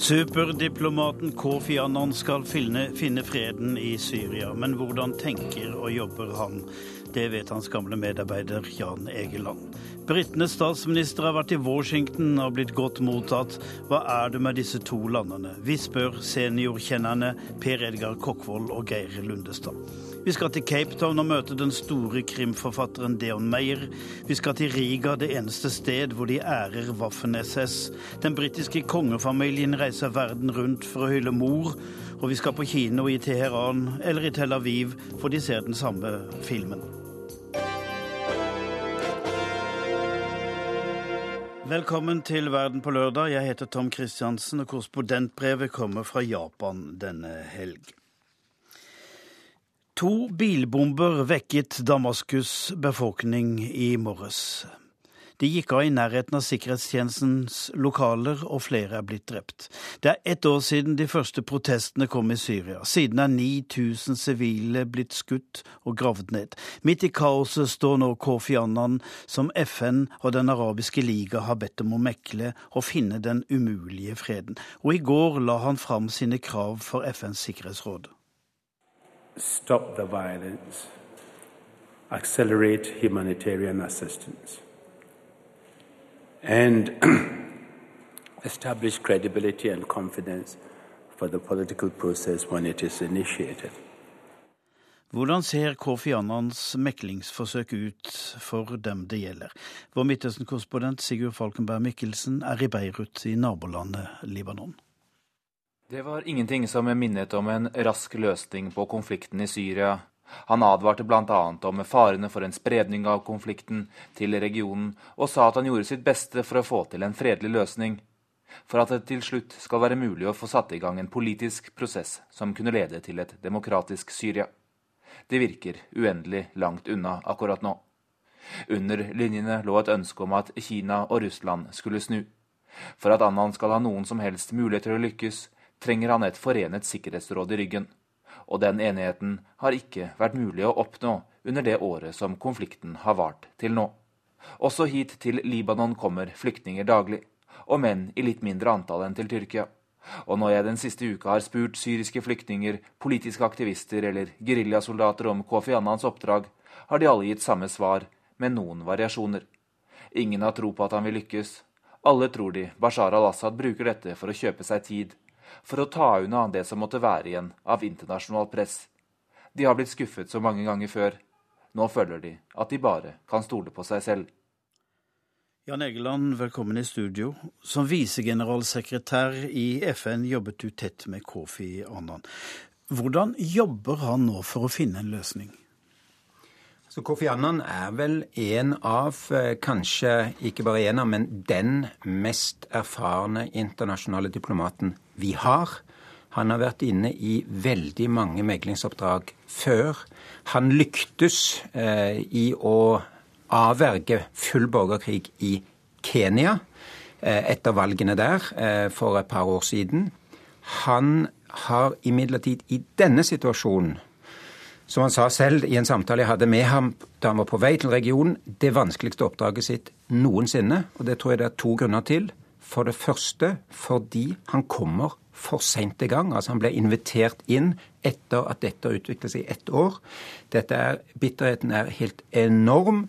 Superdiplomaten Kofi Annan skal finne, finne, freden i Syria. Men hvordan tenker og jobber han? Det vet hans gamle medarbeider Jan Egeland. Britenes statsminister har vært i Washington og blitt godt mottatt. Hva er det med disse to landene? Vi spør seniorkjennerne Per Edgar Kokkvold og Geir Lundestad. Vi skal til Cape Town og møte den store krimforfatteren Deon Meyer. Vi skal til Riga, det eneste sted hvor de ærer Waffen-SS. Den britiske kongefamilien reiser verden rundt for å hylle mor. Og vi skal på kino i Teheran eller i Tel Aviv, for de ser den samme filmen. Velkommen til Verden på lørdag. Jeg heter Tom Christiansen, og korrespondentbrevet kommer fra Japan denne helg. To bilbomber vekket Damaskus' befolkning i morges. De gikk av i nærheten av sikkerhetstjenestens lokaler, og flere er blitt drept. Det er ett år siden de første protestene kom i Syria. Siden er 9000 sivile blitt skutt og gravd ned. Midt i kaoset står nå Kofi Annan, som FN og Den arabiske liga har bedt om å mekle og finne den umulige freden. Og i går la han fram sine krav for FNs sikkerhetsråd stop the violence, accelerate humanitarian assistance, and establish credibility and confidence for the political process when it is initiated. Hvordan ser Kofi Annans meklingsforsøk ut for dem det gjelder? Vår Midtøsten-korrespondent Sigurd Falkenberg Mikkelsen er i Beirut i nabolandet Libanon. Det var ingenting som minnet om en rask løsning på konflikten i Syria. Han advarte bl.a. om farene for en spredning av konflikten til regionen, og sa at han gjorde sitt beste for å få til en fredelig løsning, for at det til slutt skal være mulig å få satt i gang en politisk prosess som kunne lede til et demokratisk Syria. Det virker uendelig langt unna akkurat nå. Under linjene lå et ønske om at Kina og Russland skulle snu. For at Annan skal ha noen som helst mulighet til å lykkes, trenger han et forenet sikkerhetsråd i ryggen. Og den enigheten har ikke vært mulig å oppnå under det året som konflikten har vart til nå. Også hit til Libanon kommer flyktninger daglig, og menn i litt mindre antall enn til Tyrkia. Og når jeg den siste uka har spurt syriske flyktninger, politiske aktivister eller geriljasoldater om Kofi Annans oppdrag, har de alle gitt samme svar, med noen variasjoner. Ingen har tro på at han vil lykkes. Alle tror de Bashar al-Assad bruker dette for å kjøpe seg tid, for å ta unna det som måtte være igjen av internasjonalt press. De har blitt skuffet så mange ganger før. Nå føler de at de bare kan stole på seg selv. Jan Egeland, velkommen i studio. Som visegeneralsekretær i FN jobbet du tett med Kofi Annan. Hvordan jobber han nå for å finne en løsning? Så Kofi Annan er vel en av, eh, kanskje ikke bare en av, men den mest erfarne internasjonale diplomaten vi har. Han har vært inne i veldig mange meglingsoppdrag før. Han lyktes eh, i å avverge full borgerkrig i Kenya eh, etter valgene der eh, for et par år siden. Han har imidlertid i denne situasjonen som han sa selv i en samtale jeg hadde med ham da han var på vei til regionen, det vanskeligste oppdraget sitt noensinne. Og det tror jeg det er to grunner til. For det første fordi han kommer for seint i gang. Altså han ble invitert inn etter at dette har utviklet seg i ett år. Dette er, bitterheten er helt enorm.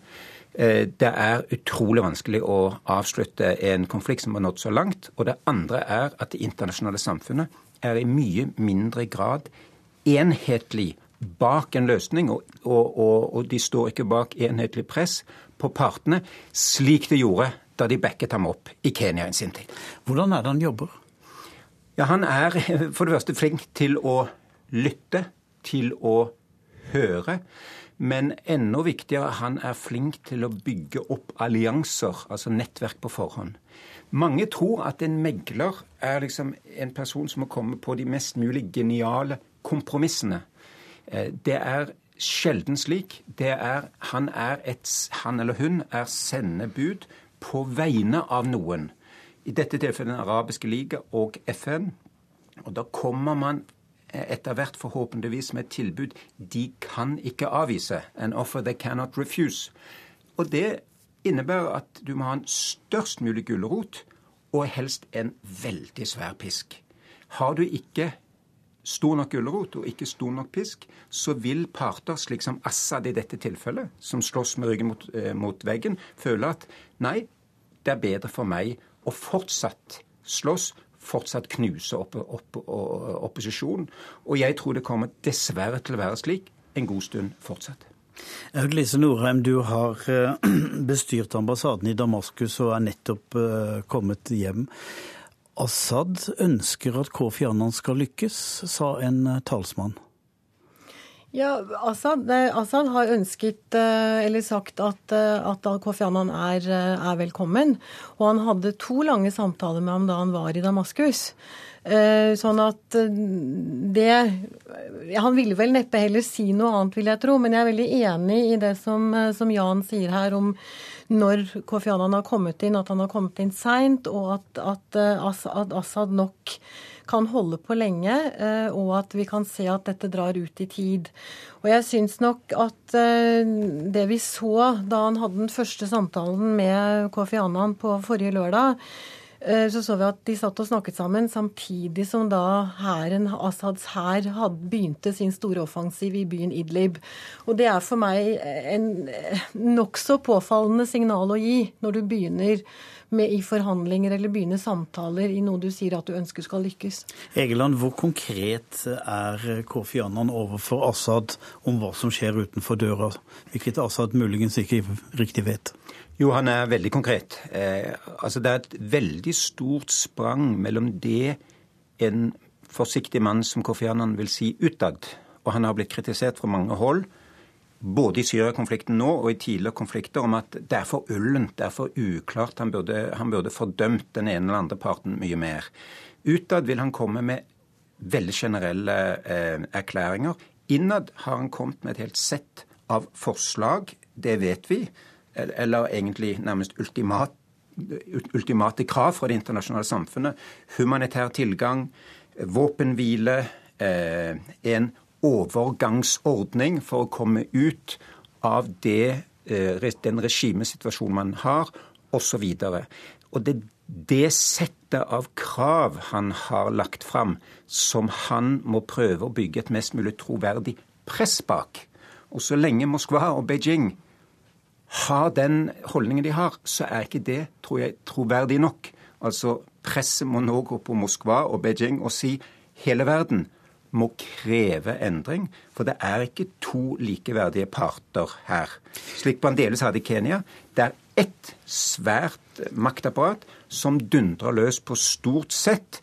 Eh, det er utrolig vanskelig å avslutte en konflikt som har nådd så langt. Og det andre er at det internasjonale samfunnet er i mye mindre grad enhetlig bak en løsning, og, og, og, og de står ikke bak enhetlig press på partene, slik de gjorde da de backet ham opp i Kenya i sin tid. Hvordan er det han jobber? Ja, Han er for det første flink til å lytte, til å høre. Men enda viktigere, han er flink til å bygge opp allianser, altså nettverk på forhånd. Mange tror at en megler er liksom en person som må komme på de mest mulig geniale kompromissene. Eh, det er sjelden slik. Det er, han, er et, han eller hun er sendebud på vegne av noen. I dette tilfellet Den arabiske liga og FN. Og da kommer man eh, etter hvert forhåpentligvis med et tilbud de kan ikke avvise. An offer they cannot refuse. Og det innebærer at du må ha en størst mulig gulrot og helst en veldig svær pisk. Har du ikke stor nok gulrot og ikke stor nok pisk, så vil parter, slik som Assad i dette tilfellet, som slåss med ryggen mot, eh, mot veggen, føle at nei, det er bedre for meg å fortsatt slåss, fortsatt knuse opp, opp, opp, opposisjonen. Og jeg tror det kommer dessverre til å være slik en god stund fortsatt. Lise Norheim, du har eh, bestyrt ambassaden i Damaskus og er nettopp eh, kommet hjem. Assad ønsker at Kofi Annan skal lykkes, sa en eh, talsmann. Ja, Assad, Assad, har ønsket, eller sagt, at, at Kofi Annan er, er, velkommen. Og han hadde to lange samtaler med ham da han var i Damaskus. Eh, sånn at eh, det Han ville vel neppe heller si noe annet, vil jeg tro. Men jeg er veldig enig i det som, eh, som Jan sier her om når Kofi Annan har kommet inn, at han har kommet inn seint, og at, at, at, Assad nok kan holde på lenge, og at vi kan se at dette drar ut i tid. Og jeg syns nok at det vi så da han hadde den første samtalen med Kofi Annan på forrige lørdag, Eh, så så vi at de satt og snakket sammen samtidig som da hæren, Assads hær begynte sin store offensiv i byen Idlib. Og det er for meg en eh, nokså påfallende signal å gi når du begynner med i forhandlinger eller begynne samtaler i noe du sier at du ønsker skal lykkes. Egeland, hvor konkret er Kofi Annan overfor Assad om hva som skjer utenfor døra, hvilket Assad muligens ikke riktig vet? Jo, han er veldig konkret. Eh, altså Det er et veldig stort sprang mellom det en forsiktig mann som Kofi Annan vil si utad, og han har blitt kritisert fra mange hold, både i Syria-konflikten nå og i tidligere konflikter, om at det er for ullent, det er for uklart. Han burde, han burde fordømt den ene eller andre parten mye mer. Utad vil han komme med veldig generelle eh, erklæringer. Innad har han kommet med et helt sett av forslag, det vet vi eller egentlig nærmest ultimat, ultimate krav fra det internasjonale samfunnet. Humanitær tilgang, våpenhvile, eh, en overgangsordning for å komme ut av det, eh, den regimesituasjonen man har, osv. Og det det settet av krav han har lagt fram, som han må prøve å bygge et mest mulig troverdig press bak. Og så lenge Moskva og Beijing har den holdningen de har, så er ikke det, tror jeg, troverdig nok. Altså, presset må nå gå på Moskva og Beijing og si hele verden må kreve endring. For det er ikke to likeverdige parter her. Slik Bandeles hadde i Kenya. Det er ett svært maktapparat som dundrer løs på stort sett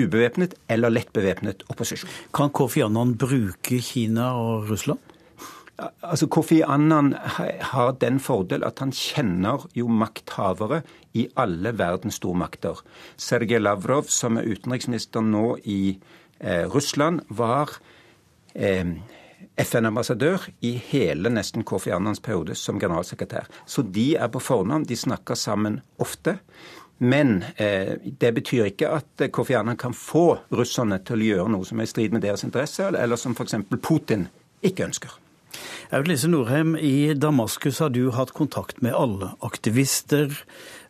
ubevæpnet eller lett bevæpnet opposisjon. Kan Kofi Annan bruke Kina og Russland? Altså, Kofi Annan har den fordel at han kjenner jo makthavere i alle verdens stormakter. Sergej Lavrov, som er utenriksminister nå i eh, Russland, var eh, FN-ambassadør i hele nesten Kofi Annans periode som generalsekretær. Så de er på fornavn, de snakker sammen ofte. Men eh, det betyr ikke at Kofi Annan kan få russerne til å gjøre noe som er i strid med deres interesser, eller som f.eks. Putin ikke ønsker. Aud Lise Norheim, i Damaskus har du hatt kontakt med alle. Aktivister,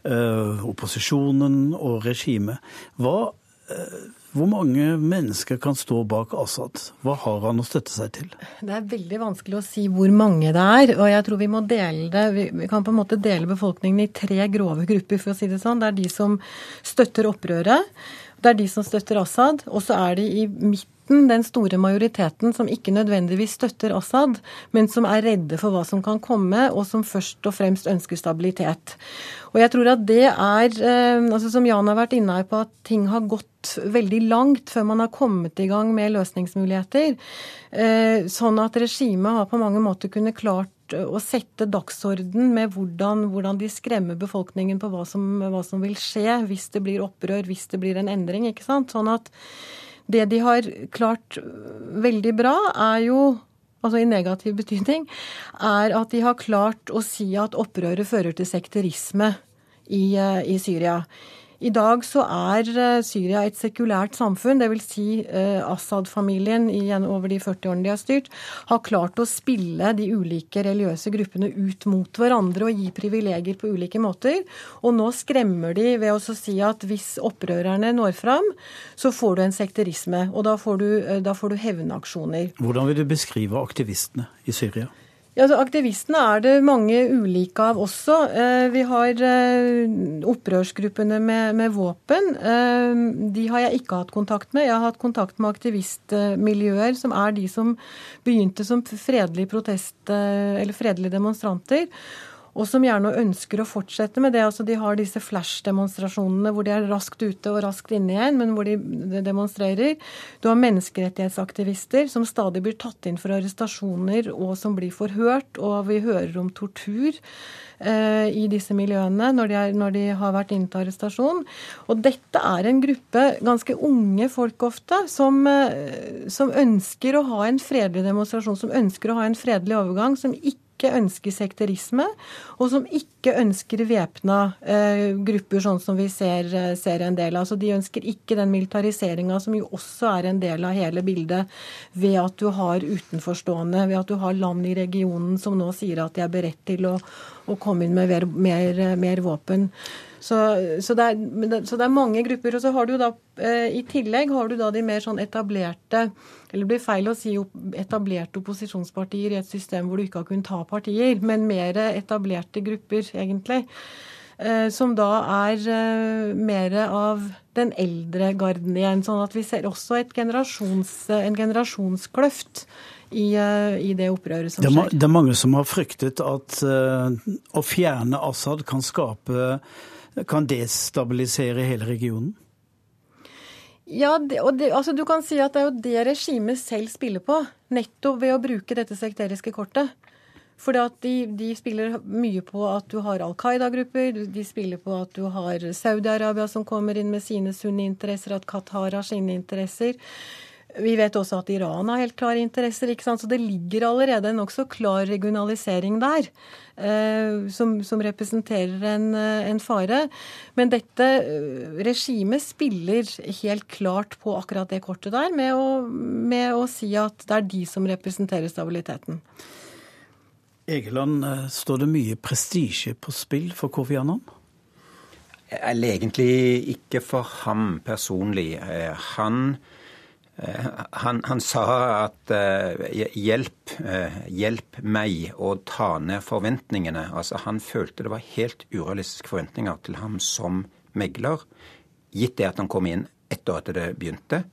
eh, opposisjonen og regimet. Hva, eh, hvor mange mennesker kan stå bak Assad? Hva har han å støtte seg til? Det er veldig vanskelig å si hvor mange det er. Og jeg tror vi må dele det Vi kan på en måte dele befolkningen i tre grove grupper, for å si det sånn. Det er de som støtter opprøret. Det er de som støtter Assad. Og så er de i midten majoriteten, den store majoriteten som ikke nødvendigvis støtter Assad, men som er redde for hva som kan komme, og som først og fremst ønsker stabilitet. Og jeg tror at det er, eh, altså som Jan har vært inne på, at ting har gått veldig langt før man har kommet i gang med løsningsmuligheter. Eh, sånn at regimet har på mange måter kunnet klart å sette dagsorden med hvordan, hvordan, de skremmer befolkningen på hva som, hva som, vil skje hvis det blir opprør, hvis det blir en endring. ikke sant? Sånn at det de har klart veldig bra, er jo altså i negativ betydning, er at de har klart å si at opprøret fører til sekterisme i, i Syria. I dag så er eh, Syria et sekulært samfunn, dvs. Si, uh, Assad-familien over de 40 årene de har styrt, har klart å spille de ulike religiøse gruppene ut mot hverandre og gi privilegier på ulike måter. Og nå skremmer de ved å si at hvis opprørerne når fram, så får du en sekterisme. Og da får du, da får du hevnaksjoner. Hvordan vil du beskrive aktivistene i Syria? Ja, Aktivistene er det mange ulike av også. Eh, vi har eh, opprørsgruppene med, med, våpen. Eh, de har jeg ikke hatt kontakt med. Jeg har hatt kontakt med aktivistmiljøer, som er de som begynte som fredelige fredelige demonstranter og som gjerne ønsker å fortsette med det. Altså, de har disse flash-demonstrasjonene hvor de er raskt ute og raskt inne igjen, men hvor de demonstrerer. Du har menneskerettighetsaktivister som stadig blir tatt inn for arrestasjoner og som blir forhørt, og vi hører om tortur eh, i disse miljøene når de, er, når de, har vært inne til arrestasjon. Og dette er en gruppe ganske unge folk ofte som, eh, som ønsker å ha en fredelig demonstrasjon, som ønsker å ha en fredelig overgang, som ikke ikke ønsker sekterisme, og som ikke ønsker væpna eh, grupper, sånn som vi ser, eh, ser, en del av. Så de ønsker ikke den militariseringa som jo også er en del av hele bildet, ved at du har utenforstående, ved at du har land i regionen som nå sier at de er beredt til å, å komme inn med mer, mer, mer våpen. Så, så, det er, så, det er, mange grupper. Og så har du da eh, i tillegg har du da de mer sånn etablerte Eller det blir feil å si etablerte opposisjonspartier i et system hvor du ikke har kunnet ta partier, men mer etablerte grupper, egentlig. Eh, som da er eh, mer av den eldre garden igjen. Sånn at vi ser også generasjons, en generasjonskløft i, i, det opprøret som skjer. Det er mange som har fryktet at å fjerne Assad kan skape kan destabilisere hele regionen? Ja, det, det, altså Du kan si at det er jo det regimet selv spiller på, nettopp ved å bruke dette sekteriske kortet. For de, de, spiller mye på at du har Al Qaida-grupper, de spiller på at du har Saudi-Arabia som kommer inn med sine sunni-interesser, at Qatar har sine interesser. Vi vet også at Iran har helt klare interesser. ikke sant? Så det ligger allerede en nokså klar regionalisering der, eh, som, som, representerer en, eh, en, fare. Men dette eh, regimet spiller helt klart på akkurat det kortet der, med å, med å si at det er de som representerer stabiliteten. Egeland, står det mye prestisje på spill for Kofi Annan? Eller egentlig ikke for ham personlig. Han Eh, han, han, sa at uh, hjelp, uh, hjelp meg å ta ned forventningene. Altså Han følte det var helt urealistiske forventninger til ham som megler, gitt det at han kom inn etter at det begynte.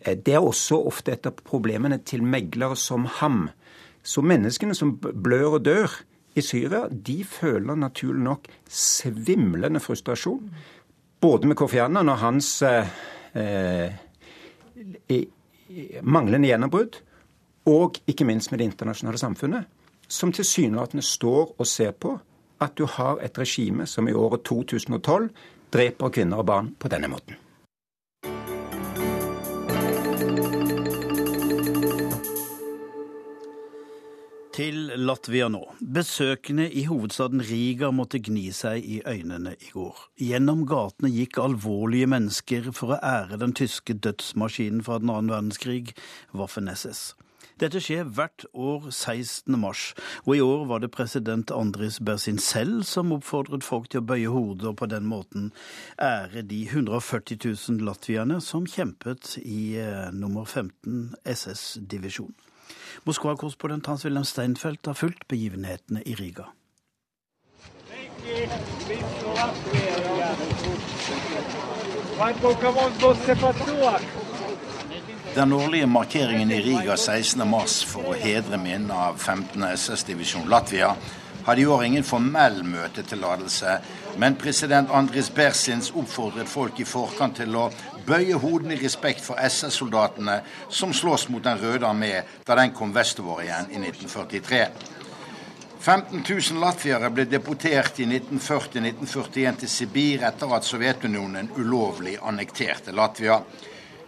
Det er også ofte et av problemene til meglere som ham. Så menneskene som blør og dør i Syria, de føler naturlig nok svimlende frustrasjon. Både med Kofi Annan og hans eh, manglende gjennombrudd, og ikke minst med det internasjonale samfunnet, som tilsynelatende står og ser på at du har et regime som i året 2012 dreper kvinner og barn på denne måten. Til Latvia nå. Besøkende i hovedstaden Riga måtte gni seg i øynene i går. Gjennom gatene gikk alvorlige mennesker for å ære den tyske dødsmaskinen fra den annen verdenskrig, Waffen-SS. Dette skjer hvert år 16. mars, og i år var det president Andris Bersin selv som oppfordret folk til å bøye hodet og på den måten ære de 140 000 latvierne som kjempet i eh, nummer 15 SS-divisjon. Moskva-korrespondent Hans-Wilhelm Steinfeld har fulgt begivenhetene i Riga. Den årlige markeringen i Riga 16.3 for å hedre minnet av 15. SS-divisjon Latvia hadde i år ingen formell møtetillatelse, men president Andris Bersins oppfordret folk i forkant til å bøye hodene i respekt for SS-soldatene som slåss mot Den røde armé da den kom vestover igjen i 1943. 15 000 latviere ble deportert i 1940-1941 til Sibir etter at Sovjetunionen ulovlig annekterte Latvia.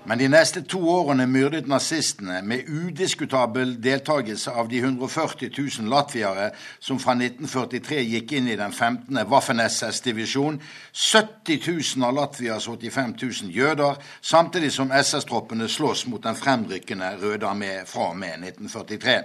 Men de neste to årene myrdet nazistene, med udiskutabel deltakelse av de 140 000 latviere som fra 1943 gikk inn i den 15. Waffen-SS-divisjon, 70 000 av Latvias 85 000 jøder, samtidig som SS-troppene slåss mot den fremrykkende Røde armé fra og med 1943.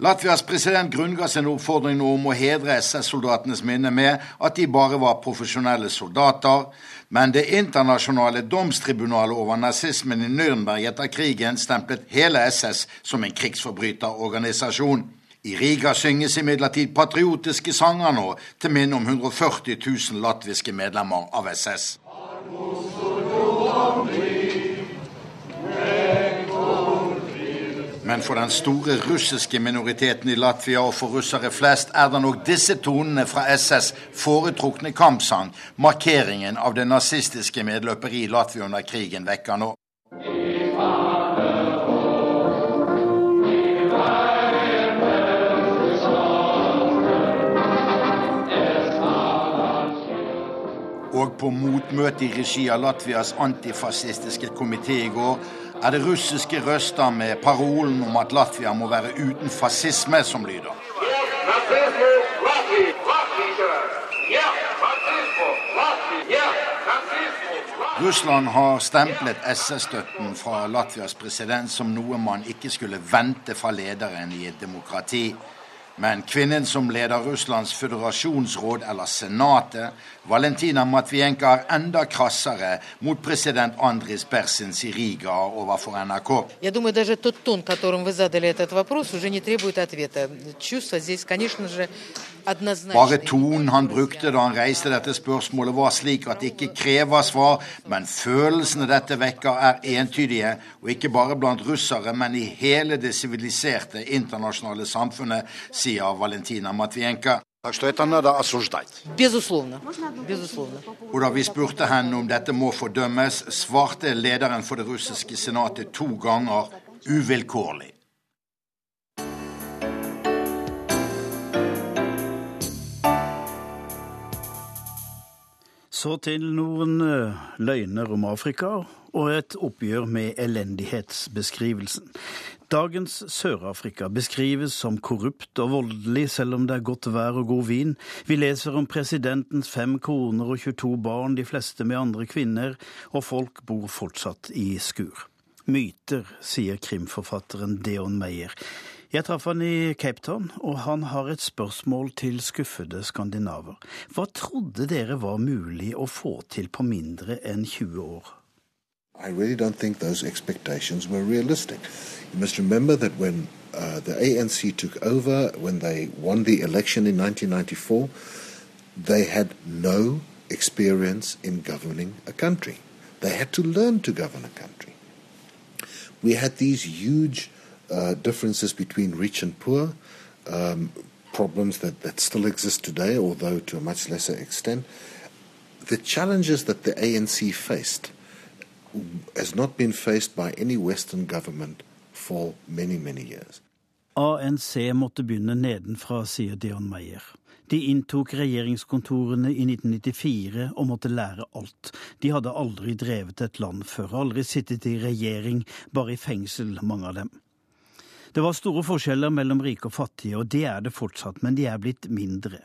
Latvias president grunnga sin oppfordring om å hedre SS-soldatenes minne med at de bare var profesjonelle soldater, men det internasjonale domstribunalet over nazismen i Nürnberg etter krigen stemplet hele SS som en krigsforbryterorganisasjon. I Riga synges imidlertid patriotiske sanger nå til minne om 140 000 latviske medlemmer av SS. Men for den store russiske minoriteten i Latvia og for russere flest er det nok disse tonene fra SS' foretrukne kampsang markeringen av det nazistiske medløperi Latvia under krigen vekker nå. Og på motmøte i regi av Latvias antifascistiske komité i går er det russiske røster med parolen om at Latvia må være uten fascisme, som lyder. Russland har stemplet SS-støtten fra Latvias president som noe man ikke skulle vente fra lederen i et demokrati. Men kvinnen som leder Russlands føderasjonsråd, eller senatet, Valentina Matvienka, er enda krassere mot president Andris Persins i Riga overfor NRK. Jeg думаю, даже тот тон, которым вы задали этот вопрос, уже не требует ответа. Чувство здесь, конечно же, bare tonen han brukte da han reiste dette spørsmålet, var slik at det ikke krever svar, men følelsene dette vekker, er entydige, og ikke bare blant russere, men i hele det siviliserte internasjonale samfunnet, sier Valentina Matvienka. Og da vi spurte henne om dette må fordømmes, svarte lederen for det russiske senatet to ganger uvilkårlig. Så til noen eh, løgner om Afrika og et oppgjør med elendighetsbeskrivelsen. Dagens Sør-Afrika beskrives som korrupt og voldelig, selv om det er godt vær og god vin. Vi leser om presidentens fem koner og 22 barn, de fleste med andre kvinner, og folk bor fortsatt i skur. Myter, sier krimforfatteren Deon Meyer. Jeg traff han i Cape Town, og han har et spørsmål til skuffede skandinaver. Hva trodde dere var mulig å få til på mindre enn 20 år? I really don't think those expectations were realistic. You must remember that when uh, the ANC took over, when they won the election in 1994, they had no experience in governing a country. They had to learn to govern a country. We had these huge uh, differences between rich and poor, um, problems that, that still exist today, although to a much lesser extent. The challenges that the ANC faced has not been faced by any Western government for many, many years. ANC måtte begynne nedenfra, sier Dion Meyer. De inntok regjeringskontorene i 1994 og måtte lære alt. De hadde aldri drevet et land før, aldri sittet i regjering, bare i fengsel, mange av dem. Det var store forskjeller mellom rike og fattige, og det er det fortsatt, men de er blitt mindre.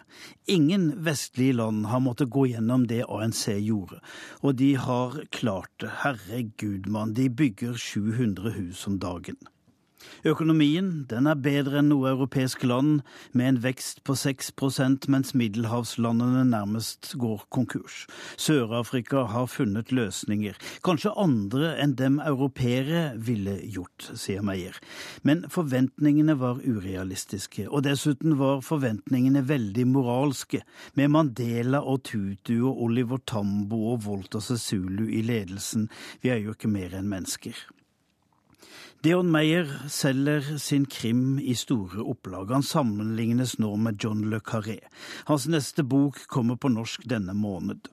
Ingen vestlige land har måttet gå gjennom det ANC gjorde, og de har klart det. Herregud, mann, de bygger 700 hus om dagen. Økonomien den er bedre enn noe europeisk land, med en vekst på 6% mens middelhavslandene nærmest går konkurs. Sør-Afrika har funnet løsninger, kanskje andre enn dem europeere ville gjort, sier Meyer. Men forventningene var urealistiske, og dessuten var forventningene veldig moralske, med Mandela og Tutu og Oliver Tambo og Walter Sesulu i ledelsen. Vi er jo ikke mer enn mennesker. Deon Meyer selger sin krim i store opplag. Han sammenlignes nå med John Le Carré. Hans neste bok kommer på norsk denne måned.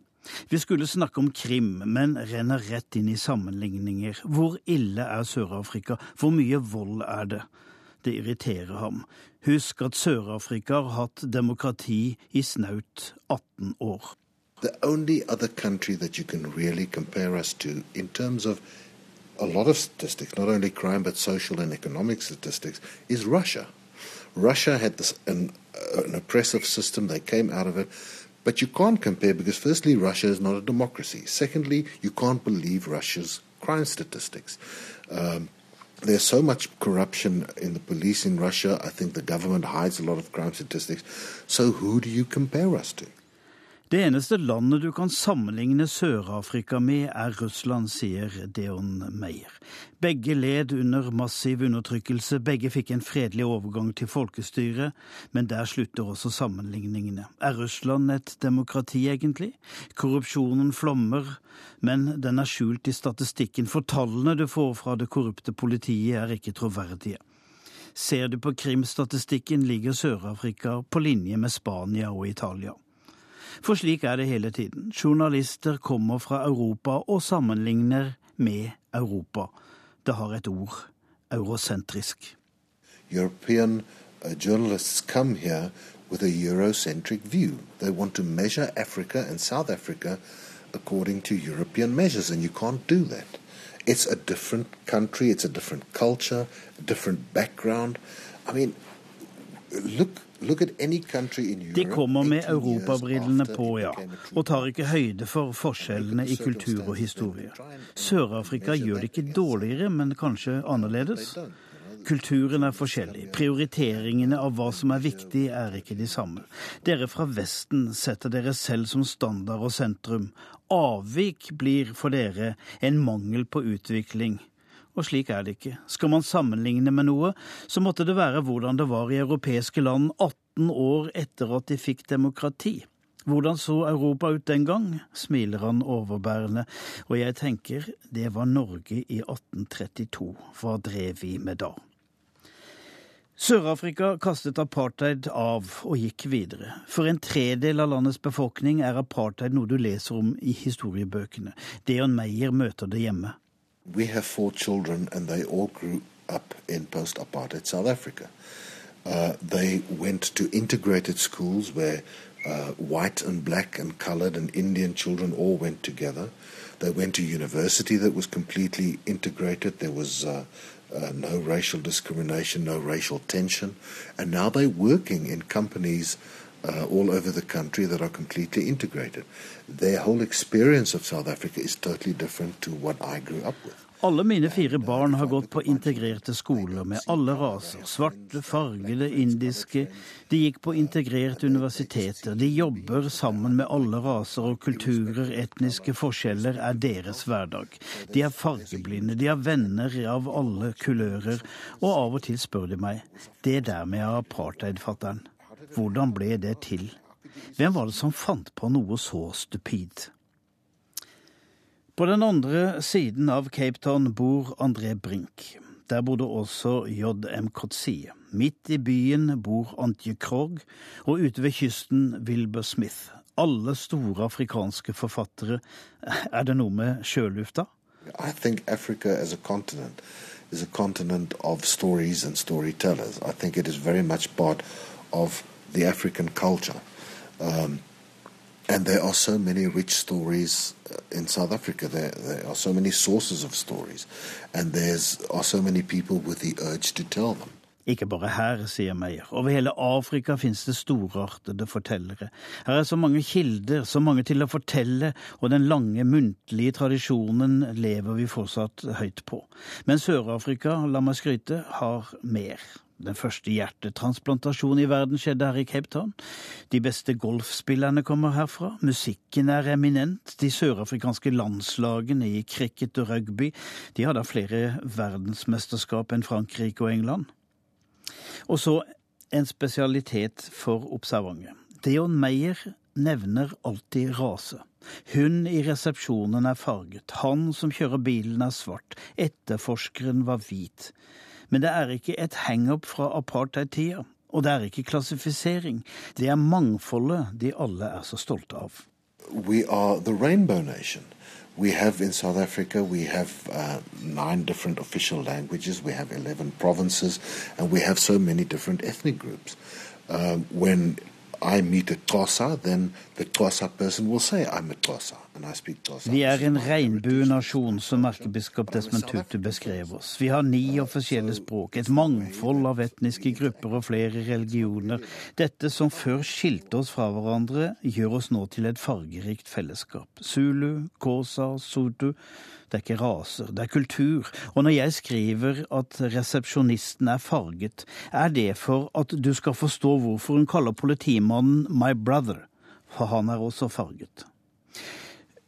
Vi skulle snakke om krim, men renner rett inn i sammenligninger. Hvor ille er Sør-Afrika? Hvor mye vold er det? Det irriterer ham. Husk at Sør-Afrika har hatt demokrati i snaut 18 år. The only other country that you can really compare us to in terms a lot of statistics, not only crime but social and economic statistics, is Russia. Russia had this, an, uh, an oppressive system. They came out of it. But you can't compare because, firstly, Russia is not a democracy. Secondly, you can't believe Russia's crime statistics. Um, there's so much corruption in the police in Russia. I think the government hides a lot of crime statistics. So, who do you compare us to? Det eneste landet du kan sammenligne Sør-Afrika med, er Russland, sier Deon Meyer. Begge led under massiv undertrykkelse, begge fikk en fredelig overgang til folkestyre, men der slutter også sammenligningene. Er Russland et demokrati, egentlig? Korrupsjonen flommer, men den er skjult i statistikken, for tallene du får fra det korrupte politiet, er ikke troverdige. Ser du på krimstatistikken, ligger Sør-Afrika på linje med Spania og Italia. For slik er det hele tiden. Journalister kommer fra Europa og sammenligner med Europa. Det har et ord eurosentrisk. European uh, journalists. It's a different country, it's a different culture, a different background. I mean, look de kommer med europabrillene på, ja, og tar ikke høyde for forskjellene i kultur og historie. Sør-Afrika gjør det ikke dårligere, men kanskje annerledes. Kulturen er forskjellig. Prioriteringene av hva som er viktig, er ikke de samme. Dere fra Vesten setter dere selv som standard og sentrum. Avvik blir for dere en mangel på utvikling og slik er det ikke. Skal man sammenligne med noe, så måtte det være hvordan det var i europeiske land 18 år etter at de fikk demokrati. Hvordan så Europa ut den gang, smiler han overbærende, og jeg tenker det var Norge i 1832, hva drev vi med da? Sør-Afrika kastet apartheid av og gikk videre. For en tredel av landets befolkning er apartheid noe du leser om i historiebøkene. Deon Meyer møter det hjemme. We have four children, and they all grew up in post apartheid South Africa. Uh, they went to integrated schools where uh, white and black and colored and Indian children all went together. They went to university that was completely integrated. There was uh, uh no racial discrimination, no racial tension. And now they're working in companies uh, all over the country that are completely integrated. Their whole experience of South Africa is totally different to what I grew up with. Alle mine fire barn har gått på integrerte skoler med alle raser. Svarte, fargede, indiske. De gikk på integrerte universiteter. De jobber sammen med alle raser og kulturer. Etniske forskjeller er deres hverdag. De er fargeblinde. De har venner av alle kulører. Og av og til spør de meg det der med apartheid, fatter'n. Hvordan ble det til? Hvem var det som fant på noe så stupid? På den andre siden av Cape Town bor André Brink. Der bodde også JM Kotsi. Midt i byen bor Antje Krogh, og ute ved kysten Wilbur Smith. Alle store afrikanske forfattere. Er det noe med sjølufta? I think Africa as a continent is a continent of stories and storytellers. I think it is very much part of the African culture. Um, and there are so many rich stories uh, in South Africa. There, there are so many sources of stories, and there's are so many people with the urge to tell them. Ikke bare her, sier Meyer. Over hele Afrika finnes det storartede fortellere. Her er så mange kilder, så mange til å fortelle, og den lange muntlige tradisjonen lever vi fortsatt høyt på. Men Sør-Afrika, la meg skryte, har mer. Den første hjertetransplantasjonen i verden skjedde her i Cape Town. De beste golfspillerne kommer herfra. Musikken er eminent. De sørafrikanske landslagene i cricket og rugby de har da flere verdensmesterskap enn Frankrike og England. Og så en spesialitet for observantet. Deon Meyer nevner alltid rase. Hun i resepsjonen er farget, han som kjører bilen er svart, etterforskeren var hvit. Men det er ikke et hang-up fra apartheid-tida. Og det er ikke klassifisering. Det er mangfoldet de alle er så stolte av. We are the rainbow nation. We have in South Africa, we have uh, nine different official languages, we have 11 provinces, and we have so many different ethnic groups. Um, when I meet a Xhosa, then the Xhosa person will say, I'm a Xhosa. Vi er en regnbuenasjon, som erkebiskop Desmond Tutu beskrev oss. Vi har ni offisielle språk, et mangfold av etniske grupper og flere religioner. Dette som før skilte oss fra hverandre, gjør oss nå til et fargerikt fellesskap. Zulu, Kosa, sudu. Det er ikke raser, det er kultur. Og når jeg skriver at resepsjonisten er farget, er det for at du skal forstå hvorfor hun kaller politimannen my brother, for han er også farget.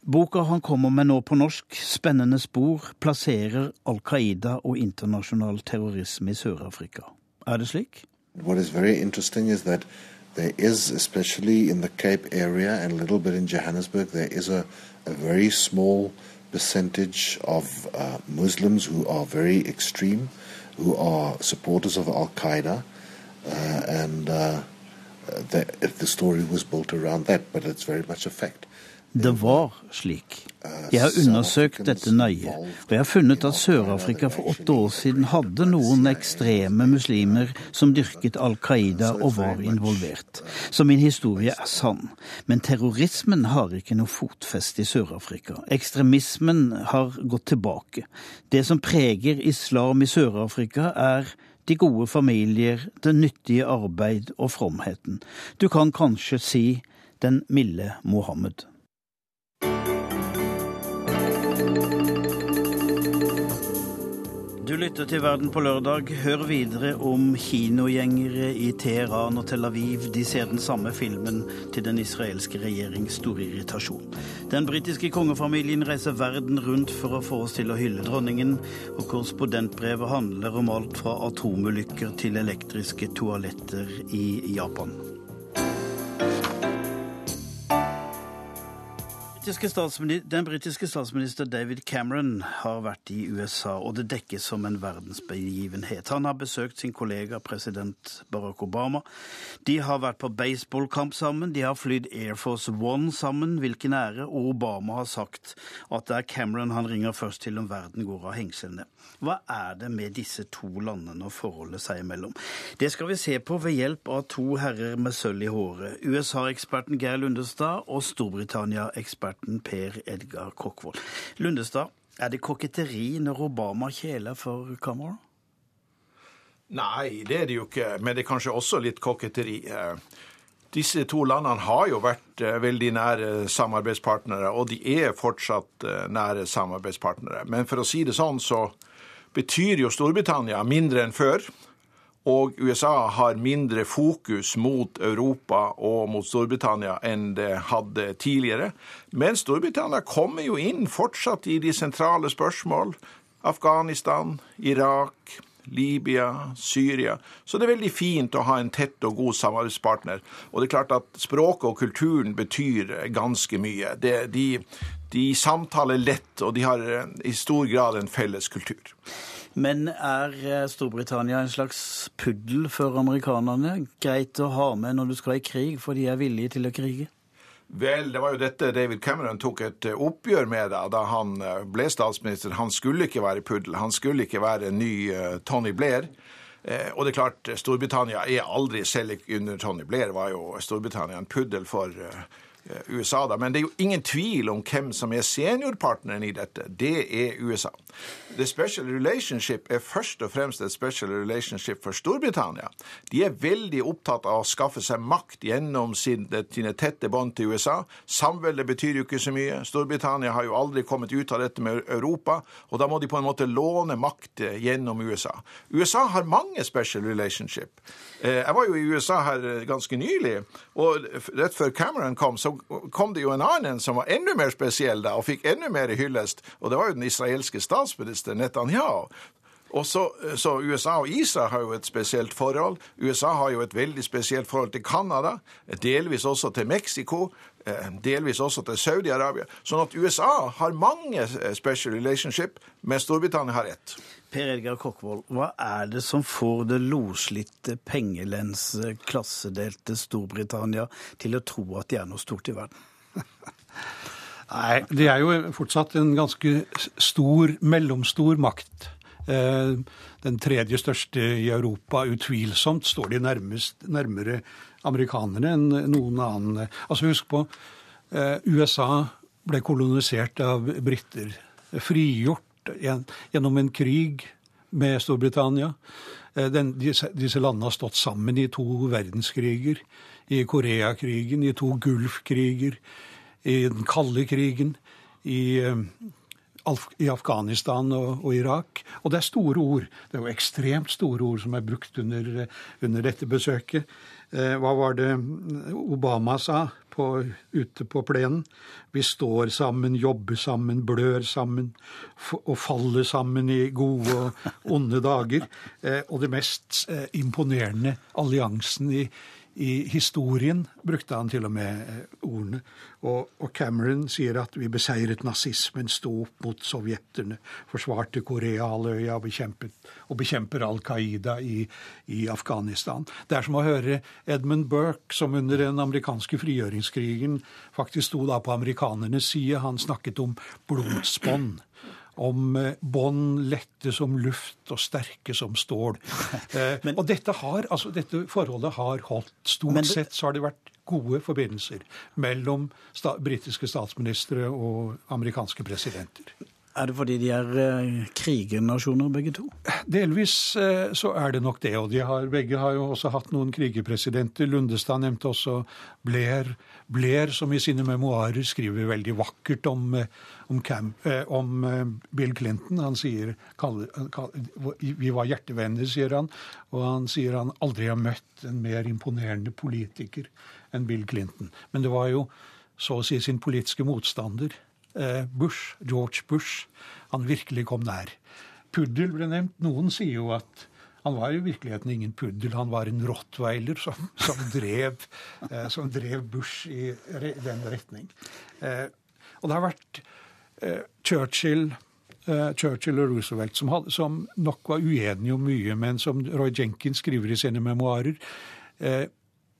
Boka han kommer med nå på norsk, 'Spennende spor', plasserer Al Qaida og internasjonal terrorisme i Sør-Afrika. Er det slik? What is very interesting is that there is, especially in the Cape area and Johannesburg, there is a, a very small percentage of uh, Muslims who are very extreme, who are supporters of Al Qaeda, uh, and uh, the, the story was built around that, but it's very much a fact. Det var slik. Jeg har undersøkt dette nøye, og jeg har funnet at Sør-Afrika for åtte år siden hadde noen ekstreme muslimer som dyrket Al Qaida og var involvert. Så min historie er sann. Men terrorismen har ikke noe fotfeste i Sør-Afrika. Ekstremismen har gått tilbake. Det som preger islam i Sør-Afrika, er de gode familier, det nyttige arbeid og fromheten. Du kan kanskje si den milde Mohammed. Du lytter til Verden på lørdag. Hør videre om kinogjengere i Teheran og Tel Aviv. De ser den samme filmen til den israelske regjerings store irritasjon. Den britiske kongefamilien reiser verden rundt for å få oss til å hylle dronningen. Og korrespondentbrevet handler om alt fra atomulykker til elektriske toaletter i Japan. Britiske statsminister David Cameron har vært i USA, og det dekkes som en verdensbegivenhet. Han har besøkt sin kollega president Barack Obama. De har vært på baseballkamp sammen, de har flydd Air Force One sammen, hvilken ære, og Obama har sagt at det er Cameron han ringer først til om verden går av hengslene. Hva er det med disse to landene og forholdet seg imellom? Det skal vi se på ved hjelp av to herrer med sølv i håret. USA-eksperten Geir Lundestad og Storbritannia-eksperten eksperten Per Edgar Kokkvold. Lundestad, er det koketteri når Obama kjeler for Cameron? Nei, det er det jo ikke. Men det er kanskje også litt koketteri. Eh, disse to landene har jo vært eh, veldig nære samarbeidspartnere, og de er fortsatt eh, nære samarbeidspartnere. Men for å si det sånn, så betyr jo Storbritannia mindre enn før. Og USA har mindre fokus mot Europa og mot Storbritannia enn det hadde tidligere. Men Storbritannia kommer jo inn fortsatt i de sentrale spørsmål. Afghanistan, Irak, Libya, Syria. Så det er veldig fint å ha en tett og god samarbeidspartner. Og det er klart at språket og kulturen betyr ganske mye. Det, de, de samtaler lett, og de har i stor grad en felles kultur. Men er eh, Storbritannia en slags puddel for amerikanerne? Greit å ha med når du skal i krig, for de er villige til å krige? Vel, det var jo dette David Cameron tok et eh, oppgjør med da, da han eh, ble statsminister. Han skulle ikke være puddel. Han skulle ikke være en ny Tony Blair. Og det er klart, Storbritannia er aldri, selv under Tony Blair, var jo Storbritannia en puddel for USA, da. Men det er jo ingen tvil om hvem som er seniorpartneren i dette. Det er USA. The Special Relationship er først og fremst et special relationship for Storbritannia. De er veldig opptatt av å skaffe seg makt gjennom sine, sine tette bånd til USA. Samveldet betyr jo ikke så mye. Storbritannia har jo aldri kommet ut av dette med Europa, og da må de på en måte låne makt eh, gjennom USA. USA har mange special relationship. Eh, jeg var jo i USA her ganske nylig, og rett før Cameron kom, så kom det jo en annen som var enda mer spesiell da, og fikk enda mer hyllest, og det var jo den israelske statsministeren Netanyahu. Og så, så, USA og Israel har jo et spesielt forhold. USA har jo et veldig spesielt forhold til Canada, delvis også til Mexico, eh, delvis også til Saudi-Arabia. Sånn at USA har mange eh, special relationship, men Storbritannia har ett. Per Edgar Kokkvold, hva er det som får det loslitte, pengelense, klassedelte Storbritannia til å tro at de er noe stort i verden? Nei, de er jo fortsatt en ganske stor, mellomstor makt. Den tredje største i Europa. Utvilsomt står de nærmest, nærmere amerikanerne enn noen annen. Altså Husk på, USA ble kolonisert av briter. Frigjort gjennom en krig med Storbritannia. Den, disse, disse landene har stått sammen i to verdenskriger. I Koreakrigen, i to Gulfkriger, i den kalde krigen, i, i Afghanistan og, og, Irak. Og det er store ord. Det er jo ekstremt store ord som er brukt under, under dette besøket. Hva var det Obama sa på, ute på plenen? Vi står sammen, jobber sammen, blør sammen og faller sammen i gode og onde dager. Og det mest imponerende alliansen i, i historien brukte han til og med ordene. Og, og, Cameron sier at vi beseiret nazismen, sto opp mot sovjeterne, forsvarte Koreahalvøya og, og bekjemper Al Qaida i, i, Afghanistan. Det er som å høre Edmund Burke, som under den amerikanske frigjøringskrigen faktisk sto da på amerikanernes side. Han snakket om blodsbånd om eh, bånd lette som luft og sterke som stål. Eh, men, og dette, har, altså, dette forholdet har holdt. Stort det, sett så har det vært gode forbindelser mellom sta, britiske statsministre og amerikanske presidenter. Er det fordi de er eh, krigernasjoner, begge to? Delvis eh, så er det nok det. Og de har, begge har jo også hatt noen krigerpresidenter. Lundestad nevnte også Blair. Blair, som i sine memoarer skriver veldig vakkert om, eh, om, Cam, om Bill Clinton. Han sier kall, kall, Vi var hjertevenner, sier han. Og han sier han aldri har møtt en mer imponerende politiker enn Bill Clinton. Men det var jo så å si sin politiske motstander Bush, George Bush, han virkelig kom nær. Puddel ble nevnt. Noen sier jo at han var i virkeligheten ingen puddel, han var en rottweiler som, som, drev, eh, som drev, Bush i den retning. Eh, og det har vært Churchill, Churchill og Roosevelt som, hadde, som, nok var uenige om mye, men som Roy Jenkins skriver i sine memoarer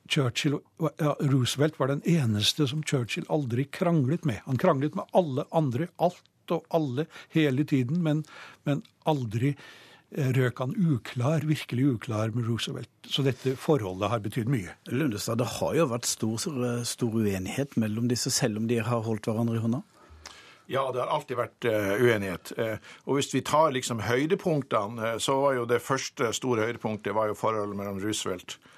Churchill, ja, Roosevelt var den eneste som Churchill aldri kranglet med. Han kranglet med alle andre, alt og alle, hele tiden, men, men aldri eh, røk han uklar, virkelig uklar med Roosevelt. Så dette forholdet har betydd mye. Lundestad, det har jo vært stor, stor uenighet mellom disse, selv om de har holdt hverandre i hånda? Ja, det har alltid vært uh, uenighet. Uh, og hvis vi tar liksom høydepunktene, uh, så var jo det første store høydepunktet var jo forholdet mellom Roosevelt og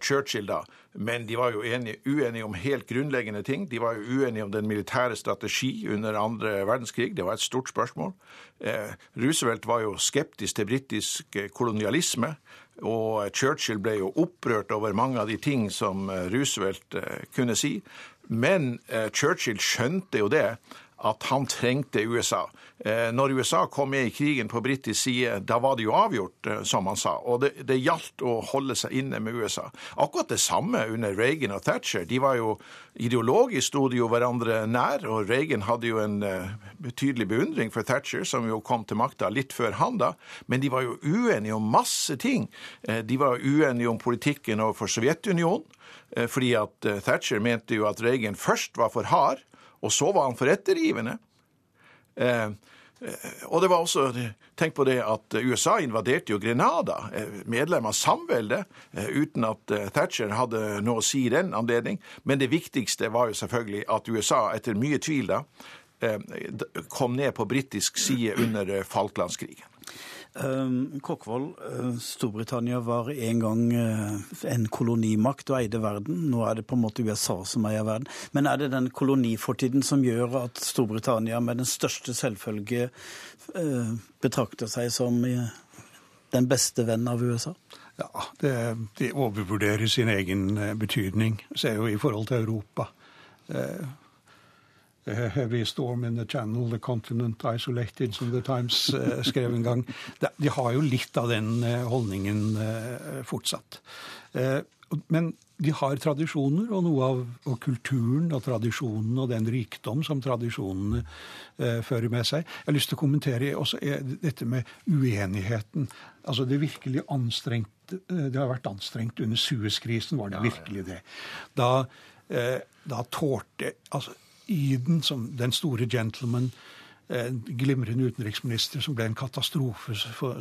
Churchill, da. Men de var jo enige, uenige om helt grunnleggende ting. De var jo uenige om den militære strategi under andre verdenskrig. Det var et stort spørsmål. Eh, Roosevelt var jo skeptisk til britisk eh, kolonialisme. Og Churchill ble jo opprørt over mange av de ting som eh, Roosevelt eh, kunne si. Men eh, Churchill skjønte jo det at han trengte USA. Eh, når USA kom med i krigen på britisk side, da var det jo avgjort, eh, som han sa. Og det, det gjaldt å holde seg inne med USA. Akkurat det samme under Reagan og Thatcher. De var jo Ideologisk sto de jo hverandre nær, og Reagan hadde jo en betydelig beundring for Thatcher, som jo kom til makta litt før han da. Men de var jo uenige om masse ting. De var uenige om politikken overfor Sovjetunionen. Fordi at Thatcher mente jo at Reagan først var for hard, og så var han for ettergivende. Eh, eh, og det var også, Tenk på det at USA invaderte jo Grenada, eh, medlem av samveldet, uten at Thatcher hadde noe å si i den anledning. Men det viktigste var jo selvfølgelig at USA, etter mye tvil da, kom ned på britisk side under Falklandskrigen. Ehm, Kokkvold, eh, Storbritannia var en gang eh, en kolonimakt og eide verden. Nå er det på en måte USA som eier verden. Men er det den kolonifortiden som gjør at Storbritannia med den største selvfølge eh, betrakter seg som den beste venn av USA? Ja, det, de overvurderer sin egen betydning. Ser jo i forhold til Europa. Heavy storm in the channel, the continent isolated, som The Times uh, skrev en gang. De, de, har jo litt av den uh, holdningen fortsatt. men de har tradisjoner, og noe av og kulturen og tradisjonen og den rikdom som tradisjonene fører med seg. Jeg har lyst til å kommentere også dette med uenigheten. Altså det virkelig anstrengt Det har vært anstrengt under Suez-krisen, var det virkelig det. Da, da tålte altså Eden, som den store gentleman, glimrende utenriksminister som ble en katastrofe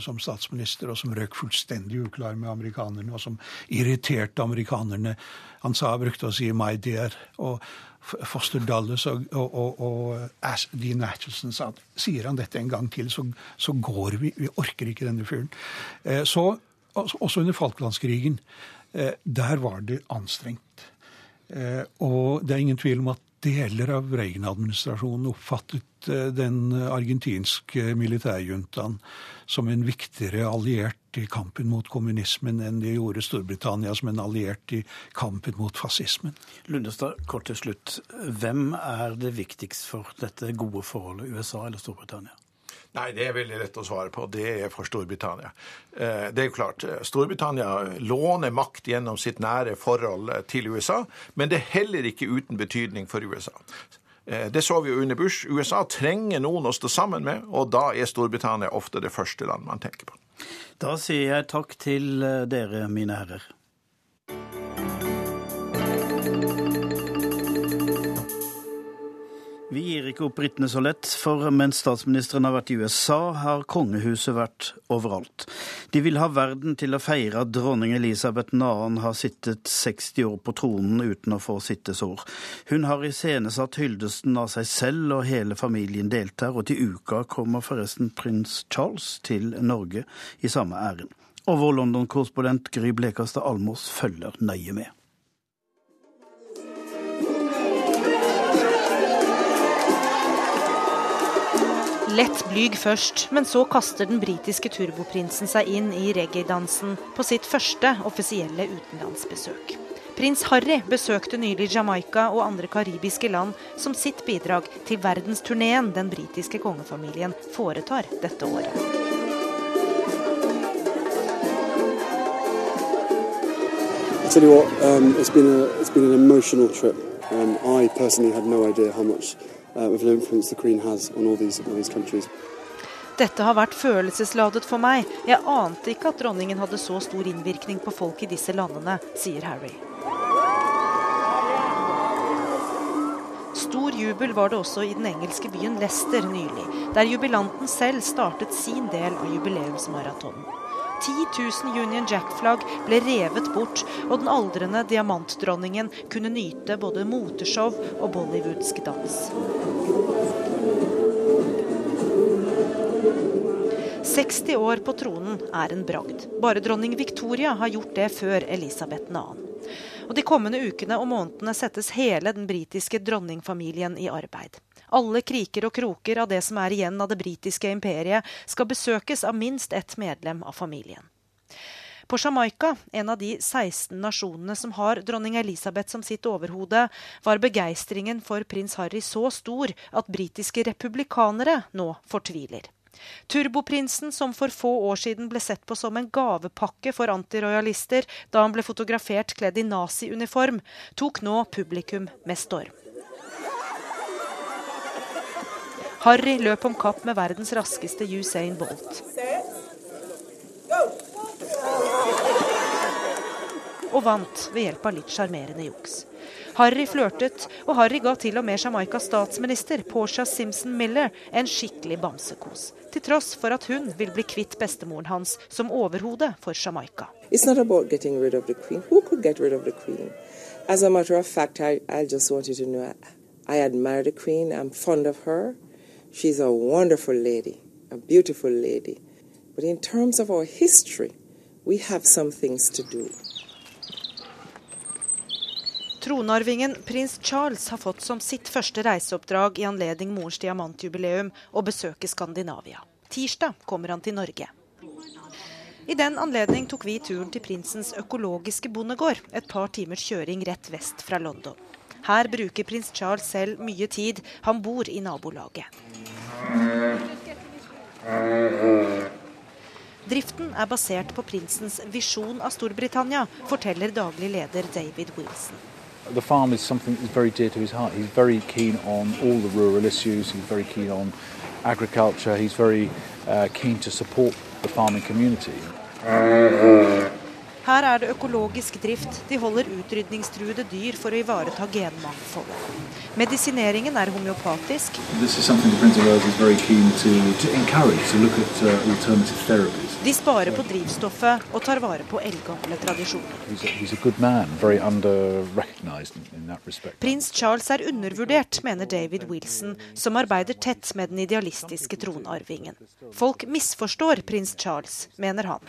som statsminister, og som røk fullstendig uklar med amerikanerne, og som irriterte amerikanerne. Han sa, brukte å si 'my dear'. og Foster Dulles og, og, og, og Dean Atchison sa at sier han dette en gang til, så, så går vi. Vi orker ikke denne fyren. Eh, så, også under Falklandskrigen. Eh, der var det anstrengt. Eh, og det er ingen tvil om at deler av Reagan-administrasjonen oppfattet eh, den argentinske militærjuntaen som en viktigere alliert i kampen mot kommunismen enn de gjorde Storbritannia som en alliert i kampen mot fascismen. Lundestad, kort til slutt. Hvem er det viktigst for dette gode forholdet, USA eller Storbritannia? Nei, det er veldig lett å svare på. Det er for Storbritannia. Eh, det er jo klart, eh, Storbritannia låner makt gjennom sitt nære forhold eh, til USA, men det er heller ikke uten betydning for USA. Det så vi jo under Bush. USA trenger noen å stå sammen med, og da er Storbritannia ofte det første land man tenker på. Da sier jeg takk til dere, mine herrer. Ikke opp britene så lett, for mens statsministeren har vært i USA, har kongehuset vært overalt. De vil ha verden til å feire at dronning Elisabeth 2. har sittet 60 år på tronen uten å få sittesår. Hun har iscenesatt hyldesten av seg selv, og hele familien deltar. Og til uka kommer forresten prins Charles til Norge i samme ærend. Og vår London-korrespondent Gry Blekastad Almås følger nøye med. Lett blyg først, men så kaster den britiske turboprinsen seg inn i reggae-dansen på sitt første offisielle utenlandsbesøk. Prins Harry besøkte nylig Jamaica og andre karibiske land som sitt bidrag til verdensturneen den britiske kongefamilien foretar dette året. tell you what, um, it's been a it's been an emotional trip. Um, I personally had no idea how much Dette har vært følelsesladet for meg. Jeg ante ikke at dronningen hadde så stor innvirkning på folk i disse landene, sier Harry. Stor jubel var det også i den engelske byen Leicester nylig, der jubilanten selv startet sin del av jubileumsmaratonen. 10 000 Union Jack-flagg ble revet bort, og den aldrende diamantdronningen kunne nyte både moteshow og bollywoodsk dans. 60 år på tronen er en bragd. Bare dronning Victoria har gjort det før Elisabeth 2. Og De kommende ukene og månedene settes hele den britiske dronningfamilien i arbeid. Alle kriker og kroker av det som er igjen av det britiske imperiet, skal besøkes av minst ett medlem av familien. På Jamaica, en av de 16 nasjonene som har dronning Elisabeth som sitt overhode, var begeistringen for prins Harry så stor at britiske republikanere nå fortviler. Turboprinsen, som for få år siden ble sett på som en gavepakke for antirojalister da han ble fotografert kledd i naziuniform, tok nå publikum med storm. Harry løp om kapp med verdens raskeste Usain Bolt. Og vant ved hjelp av litt sjarmerende juks. Harry flørtet, og Harry ga til og med Jamaicas statsminister Portia Simpson Miller en skikkelig bamsekos. Til tross for at hun vil bli kvitt bestemoren hans som overhode for Jamaica. As a matter of fact, I, I just want you to know I, I admire the queen. I'm fond of her. She's a wonderful lady, a beautiful lady. But in terms of our history, we have some things to. Tronarvingen prins Charles har fått som sitt første reiseoppdrag i anledning morens diamantjubileum å besøke Skandinavia. Tirsdag kommer han til Norge. I den anledning tok vi turen til prinsens økologiske bondegård, et par timers kjøring rett vest fra London. Her bruker prins Charles selv mye tid. Han bor i nabolaget. Driften er basert på prinsens visjon av Storbritannia, forteller daglig leder David Wilson. The farm is something that's very dear to his heart. He's very keen on all the rural issues. He's very keen on agriculture. He's very uh, keen to support the farming community. Her er det økologisk drift. De holder utrydningstruede dyr for å ivareta genmangfoldet. Medisineringen er homeopatisk. De sparer på drivstoffet og tar vare på eldgamle tradisjoner. Prins Charles er undervurdert, mener David Wilson, som arbeider tett med den idealistiske tronarvingen. Folk misforstår prins Charles, mener han.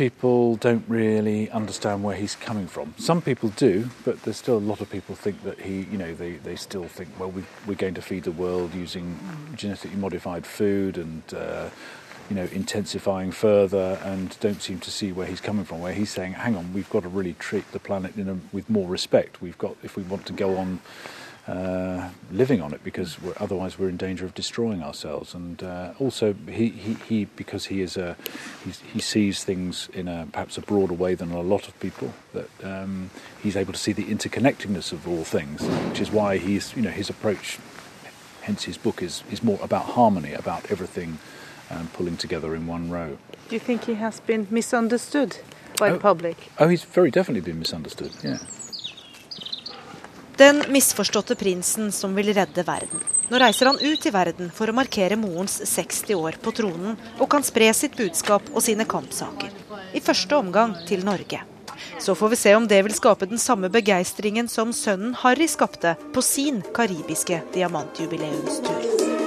Understand where he's coming from. Some people do, but there's still a lot of people think that he, you know, they, they still think, well, we, we're going to feed the world using genetically modified food and uh, you know, intensifying further and don't seem to see where he's coming from, where he's saying, hang on, we've got to really treat the planet a, with more respect. We've got, if we want to go on uh, living on it, because we're, otherwise we're in danger of destroying ourselves. And uh, also, he, he, he, because he is a, he sees things in a perhaps a broader way than a lot of people. That um, he's able to see the interconnectedness of all things, which is why he's, you know, his approach, hence his book, is is more about harmony, about everything um, pulling together in one row. Do you think he has been misunderstood by oh, the public? Oh, he's very definitely been misunderstood. Yeah. Den misforståtte prinsen som vil redde verden. Nå reiser han ut i verden for å markere morens 60 år på tronen, og kan spre sitt budskap og sine kampsaker. I første omgang til Norge. Så får vi se om det vil skape den samme begeistringen som sønnen Harry skapte på sin karibiske diamantjubileumstur.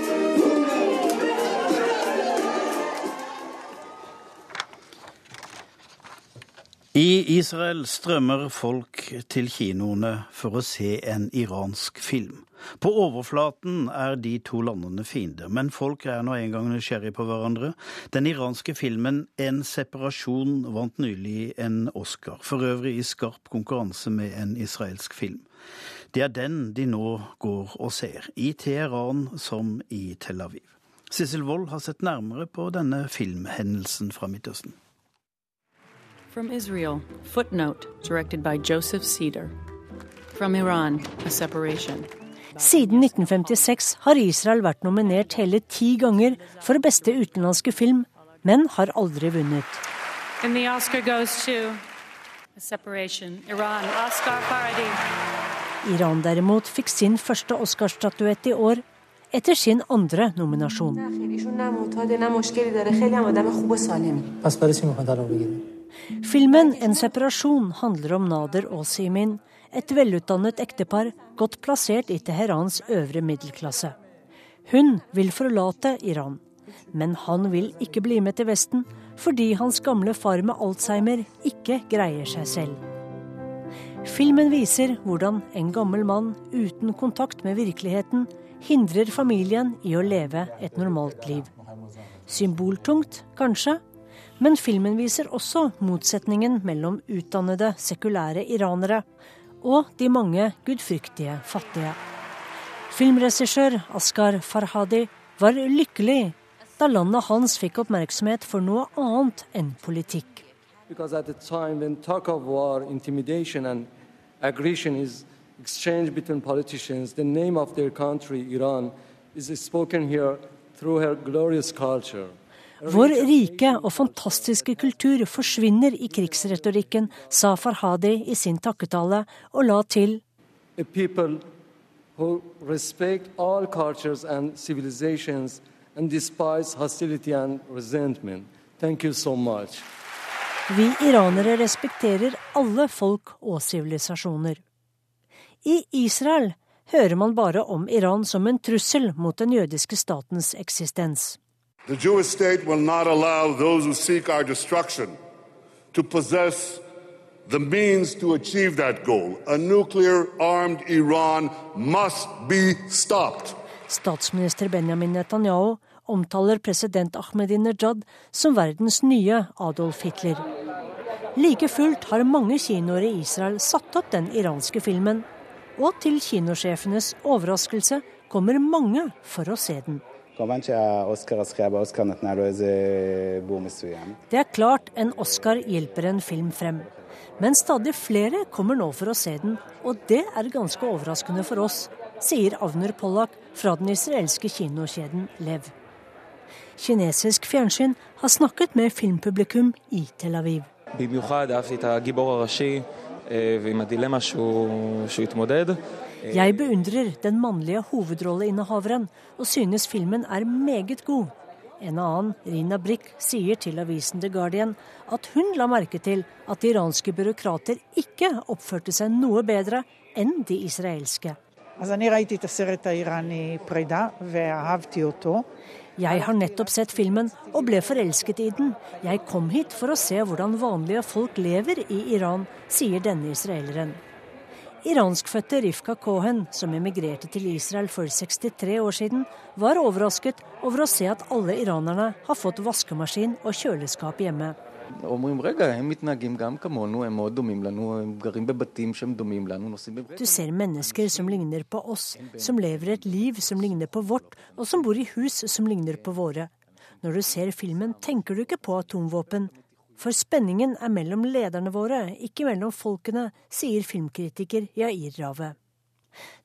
I Israel strømmer folk til kinoene for å se en iransk film. På overflaten er de to landene fiender, men folk er nå engang nysgjerrig på hverandre. Den iranske filmen En separasjon vant nylig en Oscar, for øvrig i skarp konkurranse med en israelsk film. Det er den de nå går og ser, i Teheran som i Tel Aviv. Sissel Wold har sett nærmere på denne filmhendelsen fra Midtøsten. From Israel, Footnote, directed by Joseph Cedar. From Iran, A Separation. Siden 1956 har Israel vært nominert hele ti ganger for beste utenlandske film, men har aldri vunnet. Iran, Iran derimot fikk sin første Oscar-statuett i år, etter sin andre nominasjon. Filmen 'En separasjon' handler om Nader og Simin, et velutdannet ektepar godt plassert i Teherans øvre middelklasse. Hun vil forlate Iran, men han vil ikke bli med til Vesten fordi hans gamle far med Alzheimer ikke greier seg selv. Filmen viser hvordan en gammel mann uten kontakt med virkeligheten hindrer familien i å leve et normalt liv. Symboltungt, kanskje, men filmen viser også motsetningen mellom utdannede, sekulære iranere og de mange gudfryktige fattige. Filmregissør Askar Farhadi var lykkelig da landet hans fikk oppmerksomhet for noe annet enn politikk. War, aggression is exchanged between politicians, the name of their country, Iran, is spoken here through her glorious culture. Vår rike og fantastiske kultur forsvinner i krigsretorikken, sa Farhadi i sin takketale, og la til Vi iranere respekterer alle folk og sivilisasjoner. I Israel hører man bare om Iran som en trussel mot den jødiske statens eksistens. The Jewish state will not allow those who seek our destruction to possess the means to achieve that goal. A nuclear armed Iran must be stopped. Statsminister Benjamin Netanyahu omtaler president Ahmadinejad som verdens nye Adolf Hitler. Like fullt har mange kinoer i Israel satt opp den iranske filmen, og til kinosjefenes overraskelse kommer mange for å se den. Det er klart en Oscar hjelper en film frem. Men stadig flere kommer nå for å se den, og det er ganske overraskende for oss, sier Avner Pollak fra den israelske kinokjeden Lev. Kinesisk fjernsyn har snakket med filmpublikum i Tel Aviv. במיוחד אהבתי את הגיבור הראשי ועם הדילמה שהוא, שהוא התמודד. Jeg beundrer den mannlige hovedrolleinnehaveren, og synes filmen er meget god. En annen, Rina Brick, sier til avisen The Guardian at hun la merke til at iranske byråkrater ikke oppførte seg noe bedre enn de israelske. Jeg har nettopp sett filmen og ble forelsket i den. Jeg kom hit for å se hvordan vanlige folk lever i Iran, sier denne israeleren. Iranskfødte Rifka Cohen, som emigrerte til Israel for 63 år siden, var overrasket over å se at alle iranerne har fått vaskemaskin og kjøleskap hjemme. Du ser mennesker som ligner på oss, som lever et liv som ligner på vårt, og som bor i hus som ligner på våre. Når du ser filmen, tenker du ikke på atomvåpen, for spenningen er mellom lederne våre, ikke mellom folkene, sier filmkritiker Yair Rave.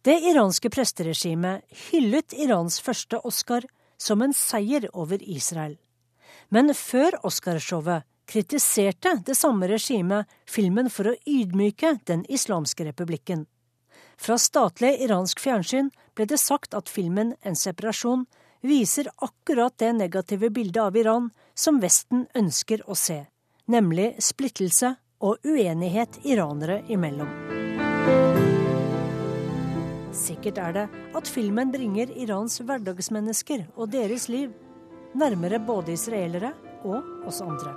Det iranske presteregimet hyllet Irans første Oscar som en seier over Israel. Men før Oscarshowet kritiserte det samme regimet filmen for å ydmyke Den islamske republikken. Fra statlig iransk fjernsyn ble det sagt at filmen En separasjon viser akkurat det negative bildet av Iran som Vesten ønsker å se nemlig splittelse og uenighet iranere imellom. Sikkert er det at filmen bringer Irans hverdagsmennesker og deres liv nærmere både israelere og oss andre.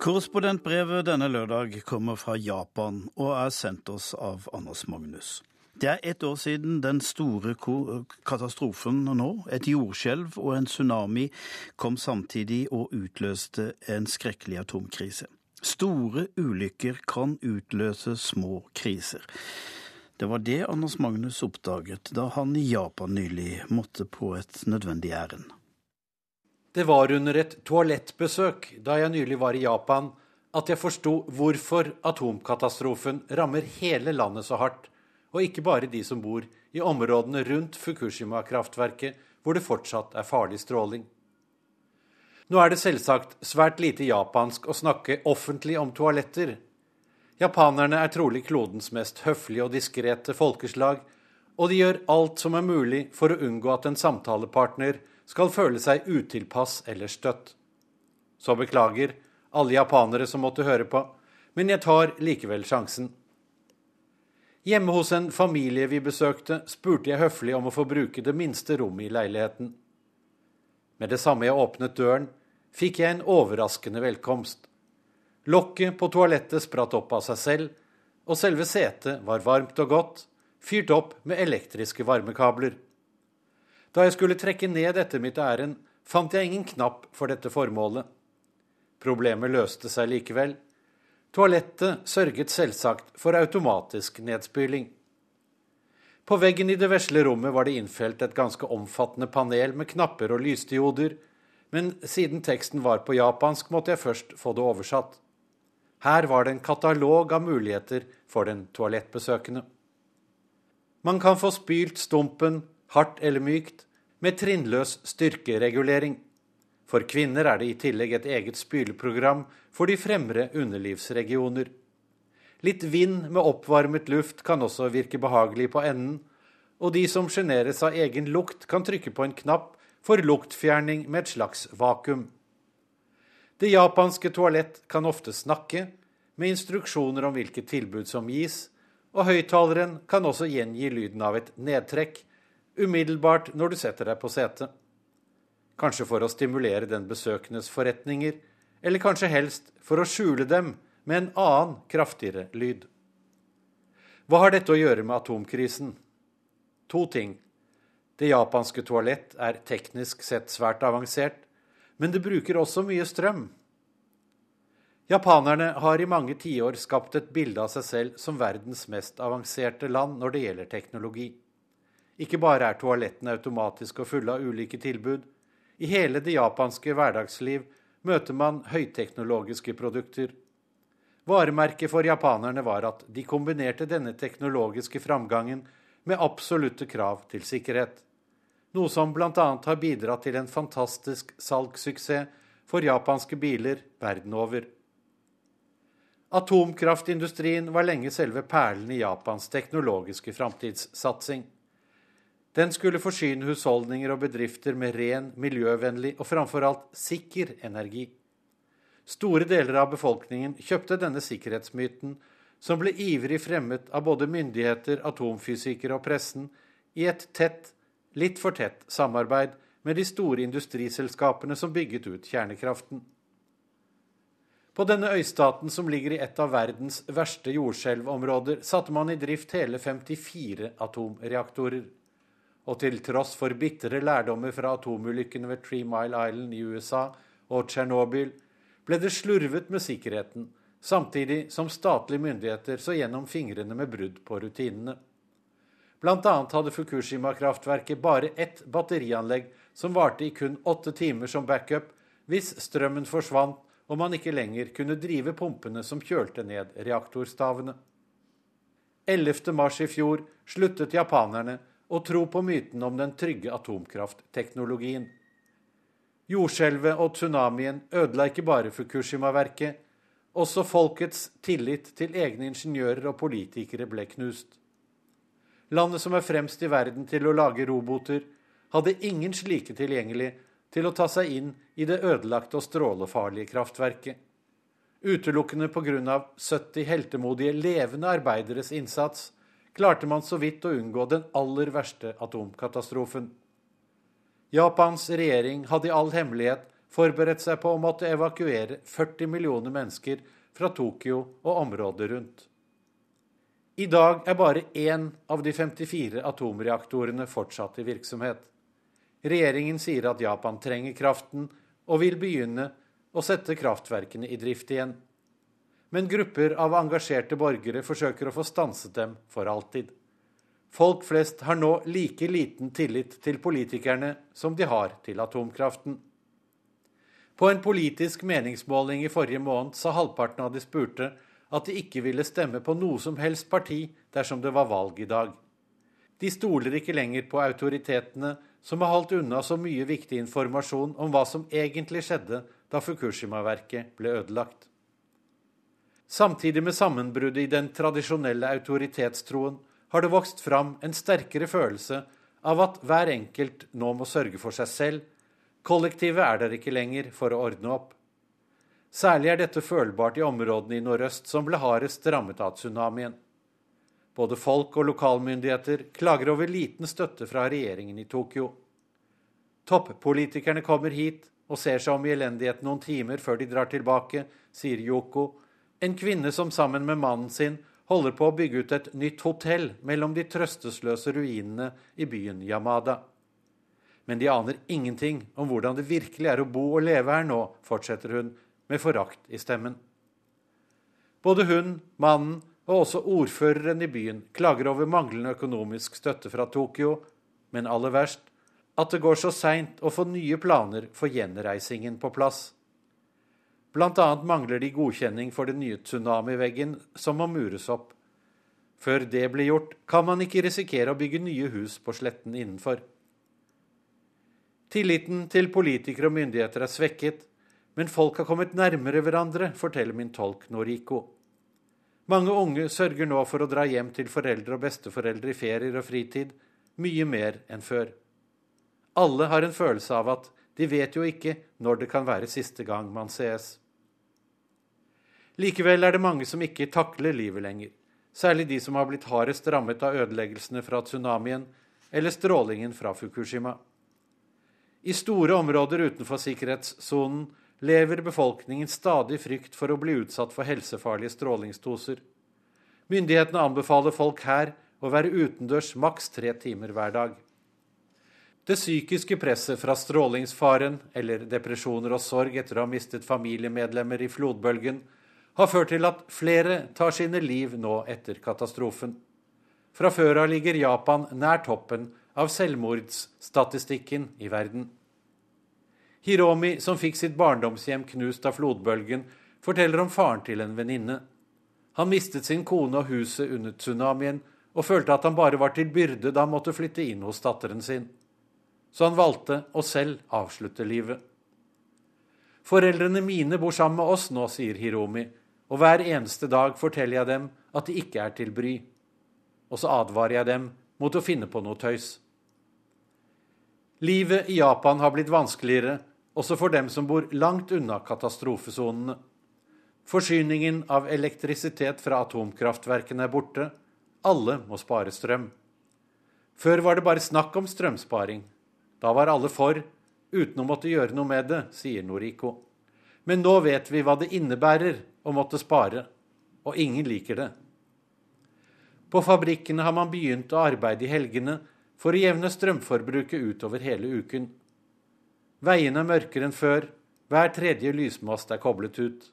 Korrespondentbrevet denne lørdag kommer fra Japan og er sendt oss av Anders Magnus. Det er ett år siden den store katastrofen nå, et jordskjelv og en tsunami, kom samtidig og utløste en skrekkelig atomkrise. Store ulykker kan utløse små kriser. Det var det Anders Magnus oppdaget da han i Japan nylig måtte på et nødvendig ærend. Det var under et toalettbesøk da jeg nylig var i Japan at jeg forsto hvorfor atomkatastrofen rammer hele landet så hardt, og ikke bare de som bor i områdene rundt Fukushima-kraftverket hvor det fortsatt er farlig stråling. Nå er det selvsagt svært lite japansk å snakke offentlig om toaletter. Japanerne er trolig klodens mest høflige og diskrete folkeslag, og de gjør alt som er mulig for å unngå at en samtalepartner skal føle seg utilpass eller støtt. Så beklager alle japanere som måtte høre på, men jeg tar likevel sjansen. Hjemme hos en familie vi besøkte, spurte jeg høflig om å få bruke det minste rommet i leiligheten. Med det samme jeg åpnet døren, fikk jeg en overraskende velkomst. Lokket på toalettet spratt opp av seg selv, og selve setet var varmt og godt, fyrt opp med elektriske varmekabler. Da jeg skulle trekke ned dette mitt ærend, fant jeg ingen knapp for dette formålet. Problemet løste seg likevel. Toalettet sørget selvsagt for automatisk nedspyling. På veggen i det vesle rommet var det innfelt et ganske omfattende panel med knapper og lysdioder, men siden teksten var på japansk, måtte jeg først få det oversatt. Her var det en katalog av muligheter for den toalettbesøkende. Man kan få spylt stumpen, hardt eller mykt, med trinnløs styrkeregulering. For kvinner er det i tillegg et eget spyleprogram for de fremre underlivsregioner. Litt vind med oppvarmet luft kan også virke behagelig på enden, og de som sjeneres av egen lukt, kan trykke på en knapp for luktfjerning med et slags vakuum. Det japanske toalett kan ofte snakke, med instruksjoner om hvilke tilbud som gis, og høyttaleren kan også gjengi lyden av et nedtrekk, umiddelbart når du setter deg på setet. Kanskje for å stimulere den besøkendes forretninger, eller kanskje helst for å skjule dem med en annen, kraftigere lyd. Hva har dette å gjøre med atomkrisen? To ting. Det japanske toalett er teknisk sett svært avansert, men det bruker også mye strøm. Japanerne har i mange tiår skapt et bilde av seg selv som verdens mest avanserte land når det gjelder teknologi. Ikke bare er toalettene automatiske og fulle av ulike tilbud. I hele det japanske hverdagsliv møter man høyteknologiske produkter. Varemerket for japanerne var at de kombinerte denne teknologiske framgangen med absolutte krav til sikkerhet. Noe som bl.a. har bidratt til en fantastisk salgssuksess for japanske biler verden over. Atomkraftindustrien var lenge selve perlen i Japans teknologiske framtidssatsing. Den skulle forsyne husholdninger og bedrifter med ren, miljøvennlig og framfor alt sikker energi. Store deler av befolkningen kjøpte denne sikkerhetsmyten, som ble ivrig fremmet av både myndigheter, atomfysikere og pressen, i et tett, litt for tett samarbeid med de store industriselskapene som bygget ut kjernekraften. På denne øystaten, som ligger i et av verdens verste jordskjelvområder, satte man i drift hele 54 atomreaktorer. Og til tross for bitre lærdommer fra atomulykkene ved Three Mile Island i USA og Tsjernobyl, ble det slurvet med sikkerheten, samtidig som statlige myndigheter så gjennom fingrene med brudd på rutinene. Bl.a. hadde Fukushima-kraftverket bare ett batterianlegg som varte i kun åtte timer som backup hvis strømmen forsvant og man ikke lenger kunne drive pumpene som kjølte ned reaktorstavene. 11. mars i fjor sluttet japanerne å tro på myten om den trygge atomkraftteknologien. Jordskjelvet og tsunamien ødela ikke bare Fukushima-verket. Også folkets tillit til egne ingeniører og politikere ble knust. Landet som er fremst i verden til å lage roboter, hadde ingen slike tilgjengelig til å ta seg inn i det ødelagte og strålefarlige kraftverket. Utelukkende pga. 70 heltemodige levende arbeideres innsats klarte man så vidt å unngå den aller verste atomkatastrofen. Japans regjering hadde i all hemmelighet forberedt seg på å måtte evakuere 40 millioner mennesker fra Tokyo og området rundt. I dag er bare én av de 54 atomreaktorene fortsatt i virksomhet. Regjeringen sier at Japan trenger kraften og vil begynne å sette kraftverkene i drift igjen. Men grupper av engasjerte borgere forsøker å få stanset dem for alltid. Folk flest har nå like liten tillit til politikerne som de har til atomkraften. På en politisk meningsmåling i forrige måned sa halvparten av de spurte at de ikke ville stemme på noe som helst parti dersom det var valg i dag. De stoler ikke lenger på autoritetene som har holdt unna så mye viktig informasjon om hva som egentlig skjedde da Fukushima-verket ble ødelagt. Samtidig med sammenbruddet i den tradisjonelle autoritetstroen har det vokst fram en sterkere følelse av at hver enkelt nå må sørge for seg selv. Kollektivet er der ikke lenger for å ordne opp. Særlig er dette følbart i områdene i nordøst som ble hardest rammet av tsunamien. Både folk og lokalmyndigheter klager over liten støtte fra regjeringen i Tokyo. Toppolitikerne kommer hit og ser seg om i elendighet noen timer før de drar tilbake, sier Yoko, en kvinne som sammen med mannen sin holder på å bygge ut et nytt hotell mellom de trøstesløse ruinene i byen Yamada. Men de aner ingenting om hvordan det virkelig er å bo og leve her nå, fortsetter hun med forakt i stemmen. Både hun, mannen og også ordføreren i byen klager over manglende økonomisk støtte fra Tokyo, men aller verst at det går så seint å få nye planer for gjenreisingen på plass. Annet mangler de godkjenning for den nye tsunamiveggen som må mures opp. Før det blir gjort, kan man ikke risikere å bygge nye hus på sletten innenfor. Tilliten til politikere og myndigheter er svekket, men folk har kommet nærmere hverandre, forteller min tolk Noriko. Mange unge sørger nå for å dra hjem til foreldre og besteforeldre i ferier og fritid, mye mer enn før. Alle har en følelse av at de vet jo ikke når det kan være siste gang man sees. Likevel er det mange som ikke takler livet lenger, særlig de som har blitt hardest rammet av ødeleggelsene fra tsunamien eller strålingen fra Fukushima. I store områder utenfor sikkerhetssonen lever befolkningen stadig frykt for å bli utsatt for helsefarlige strålingsdoser. Myndighetene anbefaler folk her å være utendørs maks tre timer hver dag. Det psykiske presset fra strålingsfaren eller depresjoner og sorg etter å ha mistet familiemedlemmer i flodbølgen har ført til at flere tar sine liv nå etter katastrofen. Fra før av ligger Japan nær toppen av selvmordsstatistikken i verden. Hiromi, som fikk sitt barndomshjem knust av flodbølgen, forteller om faren til en venninne. Han mistet sin kone og huset under tsunamien, og følte at han bare var til byrde da han måtte flytte inn hos datteren sin. Så han valgte å selv avslutte livet. Foreldrene mine bor sammen med oss nå, sier Hiromi, og hver eneste dag forteller jeg dem at de ikke er til bry. Og så advarer jeg dem mot å finne på noe tøys. Livet i Japan har blitt vanskeligere, også for dem som bor langt unna katastrofesonene. Forsyningen av elektrisitet fra atomkraftverkene er borte. Alle må spare strøm. Før var det bare snakk om strømsparing. Da var alle for, uten å måtte gjøre noe med det, sier Noriko. Men nå vet vi hva det innebærer å måtte spare, og ingen liker det. På fabrikkene har man begynt å arbeide i helgene for å jevne strømforbruket utover hele uken. Veiene er mørkere enn før, hver tredje lysmast er koblet ut.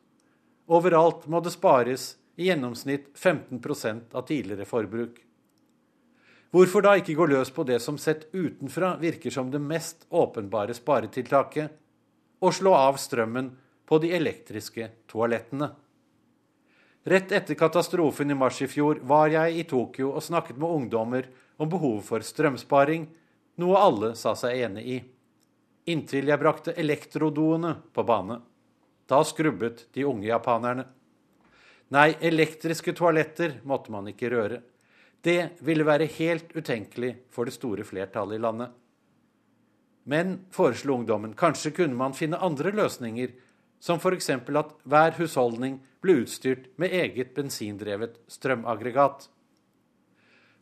Overalt må det spares i gjennomsnitt 15% av tidligere forbruk. Hvorfor da ikke gå løs på det som sett utenfra virker som det mest åpenbare sparetiltaket å slå av strømmen på de elektriske toalettene? Rett etter katastrofen i mars i fjor var jeg i Tokyo og snakket med ungdommer om behovet for strømsparing, noe alle sa seg enig i. Inntil jeg brakte elektrodoene på bane. Da skrubbet de unge japanerne. Nei, elektriske toaletter måtte man ikke røre. Det ville være helt utenkelig for det store flertallet i landet. Men, foreslo ungdommen, kanskje kunne man finne andre løsninger, som f.eks. at hver husholdning ble utstyrt med eget bensindrevet strømaggregat.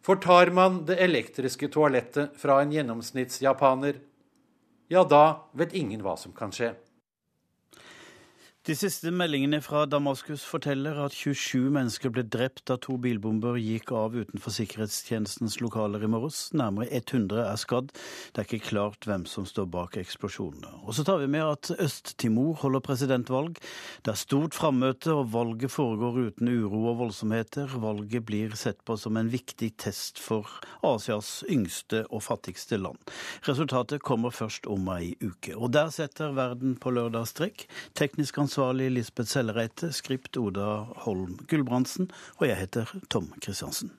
For tar man det elektriske toalettet fra en gjennomsnittsjapaner, ja, da vet ingen hva som kan skje. De siste meldingene fra Damaskus forteller at 27 mennesker ble drept da to bilbomber gikk av utenfor sikkerhetstjenestens lokaler i morges. Nærmere 100 er skadd. Det er ikke klart hvem som står bak eksplosjonene. Og så tar vi med at Øst-Timor holder presidentvalg. Det er stort frammøte, og valget foregår uten uro og voldsomheter. Valget blir sett på som en viktig test for Asias yngste og fattigste land. Resultatet kommer først om ei uke. Og der setter verden på lørdag strek. Teknisk ansvarlig Ansvarlig Lisbeth Sellereite, skript Oda Holm Gulbrandsen, og jeg heter Tom Kristiansen.